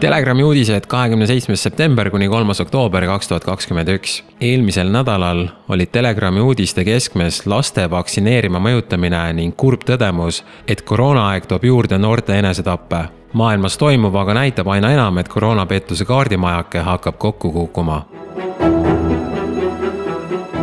Telegrami uudised kahekümne seitsmes september kuni kolmas oktoober kaks tuhat kakskümmend üks. eelmisel nädalal olid Telegrami uudiste keskmes laste vaktsineerima mõjutamine ning kurb tõdemus, et koroonaaeg toob juurde noorte enesetappe. maailmas toimuv aga näitab aina enam, et koroonapettuse kaardimajake hakkab kokku kukkuma.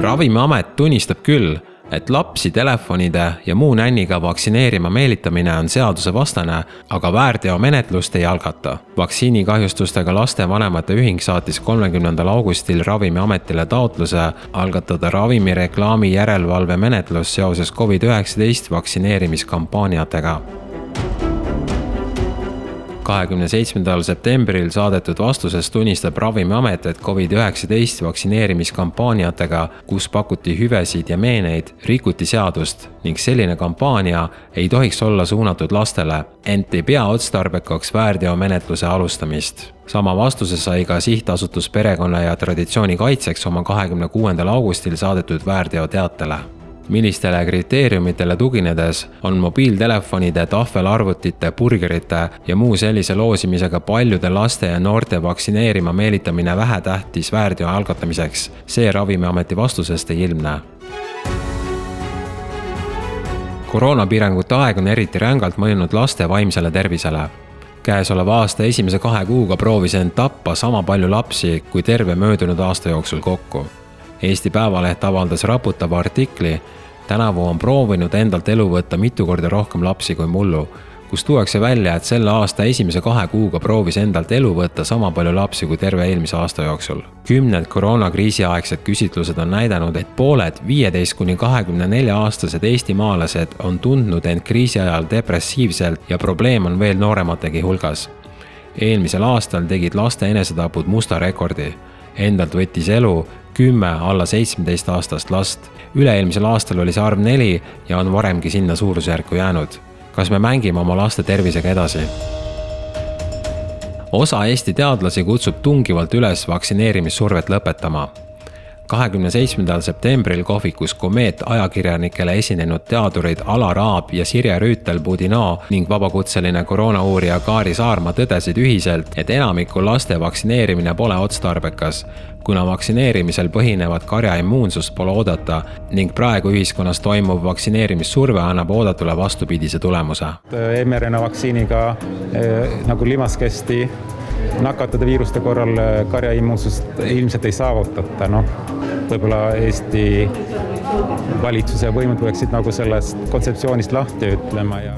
ravimiamet tunnistab küll et lapsi telefonide ja muu nänniga vaktsineerima meelitamine on seadusevastane, aga väärteomenetlust ei algata. vaktsiinikahjustustega laste vanemate ühing saatis kolmekümnendal augustil Ravimiametile taotluse algatada ravimireklaami järelevalvemenetlus seoses Covid-19 vaktsineerimiskampaaniatega kahekümne seitsmendal septembril saadetud vastuses tunnistab Ravimiamet, et Covid-19 vaktsineerimiskampaaniatega, kus pakuti hüvesid ja meeneid, rikuti seadust ning selline kampaania ei tohiks olla suunatud lastele, ent ei pea otstarbekaks väärteomenetluse alustamist. Sama vastuse sai ka sihtasutus Perekonna ja Traditsiooni Kaitseks oma kahekümne kuuendal augustil saadetud väärteoteatele millistele kriteeriumitele tuginedes on mobiiltelefonide, tahvelarvutite, burgerite ja muu sellise loosimisega paljude laste ja noorte vaktsineerima meelitamine vähetähtis väärteo algatamiseks, see Ravimiameti vastusest ei ilmne koroonapiirangute aeg on eriti rängalt mõjunud laste vaimsele tervisele. käesoleva aasta esimese kahe kuuga proovis end tappa sama palju lapsi kui terve möödunud aasta jooksul kokku. Eesti Päevaleht avaldas raputava artikli, tänavu on proovinud endalt elu võtta mitu korda rohkem lapsi kui mullu, kus tuuakse välja, et selle aasta esimese kahe kuuga proovis endalt elu võtta sama palju lapsi kui terve eelmise aasta jooksul. kümned koroonakriisi aegsed küsitlused on näidanud, et pooled viieteist kuni kahekümne nelja aastased eestimaalased on tundnud end kriisi ajal depressiivselt ja probleem on veel nooremategi hulgas. eelmisel aastal tegid laste enesetapud musta rekordi. Endalt võttis elu kümme alla seitsmeteist aastast last. üle-eelmisel aastal oli see arv neli ja on varemgi sinna suurusjärku jäänud. kas me mängime oma laste tervisega edasi? osa Eesti teadlasi kutsub tungivalt üles vaktsineerimissurvet lõpetama kahekümne seitsmendal septembril kohvikus Komeet ajakirjanikele esinenud teadurid Alar Aab ja Sirje Rüütel-Budinaa ning vabakutseline koroonauurija Kaari Saarma tõdesid ühiselt, et enamiku laste vaktsineerimine pole otstarbekas, kuna vaktsineerimisel põhinevat karja immuunsust pole oodata ning praegu ühiskonnas toimuv vaktsineerimissurve annab oodatule vastupidise tulemuse. mRNA vaktsiiniga eh, nagu limaskesti nakatada viiruste korral äh, karjaimmuunsust ilmselt ei saavutata, noh, võib-olla Eesti valitsuse võimud peaksid nagu sellest kontseptsioonist lahti ütlema ja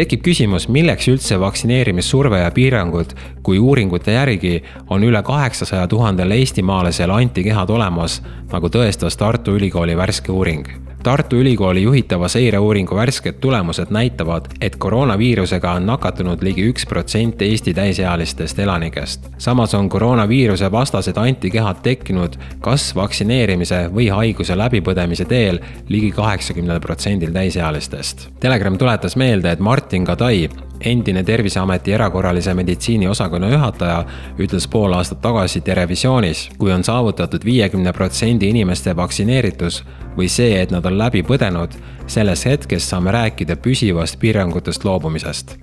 tekib küsimus, milleks üldse vaktsineerimissurve ja piirangud, kui uuringute järgi on üle kaheksasaja tuhandel eestimaalasel antikehad olemas, nagu tõestas Tartu Ülikooli värske uuring Tartu Ülikooli juhitava seireuuringu värsked tulemused näitavad, et koroonaviirusega on nakatunud ligi üks protsent Eesti täisealistest elanikest. samas on koroonaviiruse vastased antikehad tekkinud kas vaktsineerimise või haiguse läbipõdemise teel ligi kaheksakümnel protsendil täisealistest. Telegram tuletas meelde, et Martin Kadai, endine Terviseameti erakorralise meditsiini osakonna juhataja ütles pool aastat tagasi Terevisioonis, kui on saavutatud viiekümne protsendi inimeste vaktsineeritus või see, et nad on läbi põdenud, selles hetkes saame rääkida püsivast piirangutest loobumisest.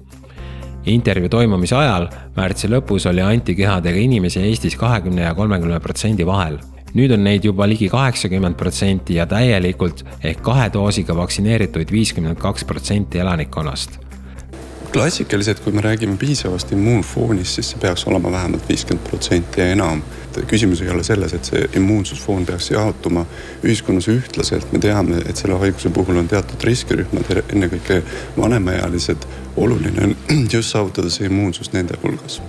intervjuu toimumise ajal, märtsi lõpus, oli antikehadega inimesi Eestis kahekümne ja kolmekümne protsendi vahel nüüd on neid juba ligi kaheksakümmend protsenti ja täielikult ehk kahe doosiga vaktsineerituid viiskümmend kaks protsenti elanikkonnast klassikaliselt, kui me räägime piisavast immuunfoonist, siis see peaks olema vähemalt viiskümmend protsenti ja enam. küsimus ei ole selles, et see immuunsusfoon peaks jaotuma ühiskonnas ühtlaselt, me teame, et selle haiguse puhul on teatud riskirühmad, ennekõike vanemaealised. oluline on just saavutada see immuunsus nende hulgas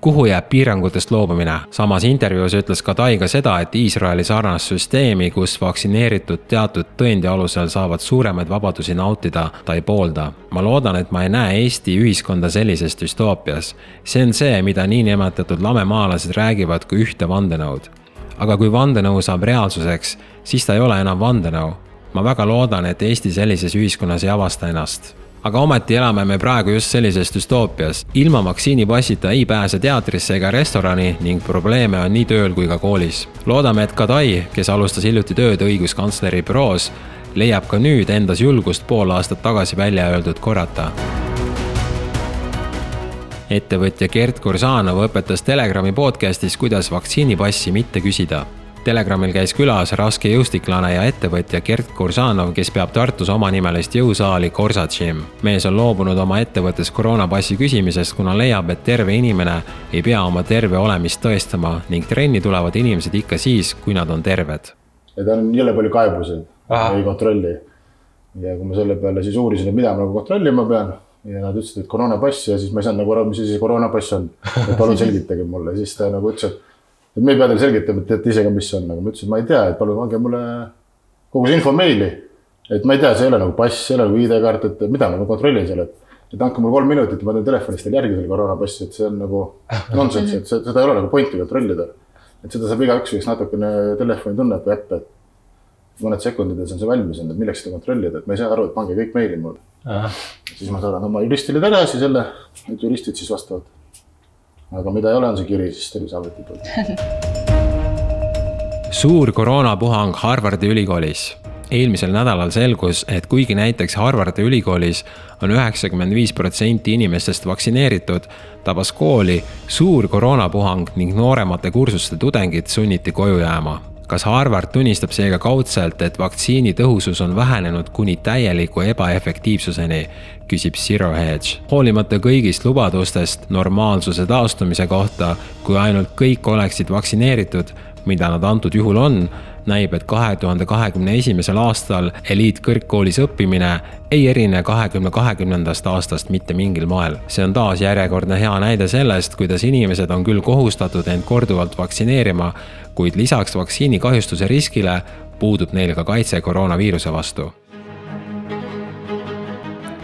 kuhu jääb piirangutest loobumine. samas intervjuus ütles Kadai ka seda, et Iisraeli sarnast süsteemi, kus vaktsineeritud teatud tõendi alusel saavad suuremaid vabadusi nautida, ta ei poolda. ma loodan, et ma ei näe Eesti ühiskonda sellises düstoopias. see on see, mida niinimetatud lamemaalased räägivad kui ühte vandenõud. aga kui vandenõu saab reaalsuseks, siis ta ei ole enam vandenõu. ma väga loodan, et Eesti sellises ühiskonnas ei avasta ennast aga ometi elame me praegu just sellises düstoopias. ilma vaktsiinipassita ei pääse teatrisse ega restorani ning probleeme on nii tööl kui ka koolis. loodame, et Kadai, kes alustas hiljuti tööd õiguskantsleri büroos, leiab ka nüüd endas julgust pool aastat tagasi välja öeldud korrata ettevõtja Gert Kursanov õpetas Telegrami podcastis, kuidas vaktsiinipassi mitte küsida. Telegramil käis külas raske jõustiklane ja ettevõtja Gert Kursanov, kes peab Tartus omanimelist jõusaali Corsa Gym. mees on loobunud oma ettevõttes koroonapassi küsimisest, kuna leiab, et terve inimene ei pea oma terve olemist tõestama ning trenni tulevad inimesed ikka siis, kui nad on terved. ja tal on jõle palju kaebusi, ei kontrolli. ja kui ma selle peale siis uurisin, et mida ma nagu kontrollima pean ja nad ütlesid, et koroonapass ja siis ma ei saanud nagu aru, mis asi see koroonapass on. et palun selgitage mulle, siis ta nagu ütles, et, et me ei pea teile selgitama, et teate ise ka, mis see on, aga ma ütlesin, et ma ei tea, et palun andke mulle kogu see info meili. et ma ei tea, see ei ole nagu pass, see ei ole nagu ID-kaart, et mida ma kontrollin seal, et, et andke mulle kolm minutit ma teen telefonist teile järgi selle koroonapassi, et see on nagu nonsense, et seda ei ole nagu pointi kontrollida. et seda saab igaüks, kes natukene telefoni tunneb või äppe, et mõned sekundides on see valmis olnud, et milleks seda kontrollida, et ma ei saa aru, et pange kõik meili mulle siis ma saadan oma juristile tagasi selle, et juristid siis vastavad. Aga mida ei ole, on see kiri siis Terviseameti poolt. suur koroonapuhang Harvardi ülikoolis eelmisel nädalal selgus, et kuigi näiteks Harvardi ülikoolis on üheksakümmend viis protsenti inimestest vaktsineeritud, tabas kooli suur koroonapuhang ning nooremate kursuste tudengid sunniti koju jääma kas Harvard tunnistab seega kaudselt, et vaktsiini tõhusus on vähenenud kuni täieliku ebaefektiivsuseni, küsib Zero Hedge. hoolimata kõigist lubadustest normaalsuse taastumise kohta, kui ainult kõik oleksid vaktsineeritud, mida nad antud juhul on, näib, et kahe tuhande kahekümne esimesel aastal eliitkõrgkoolis õppimine ei erine kahekümne kahekümnendast aastast mitte mingil moel. see on taas järjekordne hea näide sellest, kuidas inimesed on küll kohustatud end korduvalt vaktsineerima, kuid lisaks vaktsiinikahjustuse riskile puudub neil ka kaitse koroonaviiruse vastu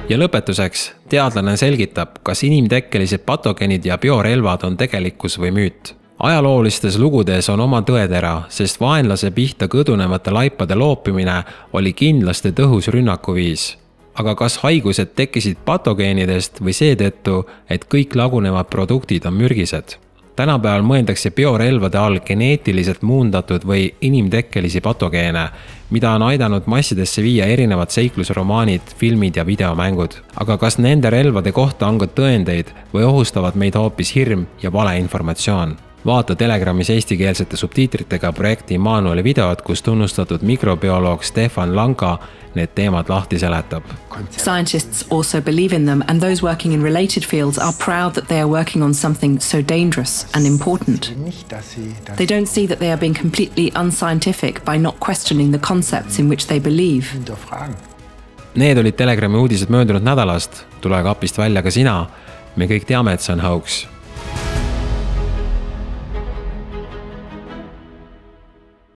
ja lõpetuseks, teadlane selgitab, kas inimtekkelised patogeenid ja biorelvad on tegelikkus või müüt ajaloolistes lugudes on oma tõetera, sest vaenlase pihta kõdunevate laipade loopimine oli kindlasti tõhus rünnakuviis. aga kas haigused tekkisid patogeenidest või seetõttu, et kõik lagunevad produktid on mürgised? Tänapäeval mõeldakse biorelvade all geneetiliselt muundatud või inimtekkelisi patogeene, mida on aidanud massidesse viia erinevad seiklusromaanid, filmid ja videomängud. aga kas nende relvade kohta on ka tõendeid või ohustavad meid hoopis hirm ja valeinformatsioon? Vaata Telegramis eestikeelsete subtiitritega projekti Immanueli videot, kus tunnustatud mikrobioloog Stefan Lanka need teemad lahti seletab. Scientists also believe in them and those working in related fields are proud that they are working on something so dangerous and important. They don't see that they are being completely unscientific by not questioning the concepts in which they believe. Need olid Telegrami uudised möödunud nädalast, tule kapist välja ka sina. me kõik teame, et see on hoax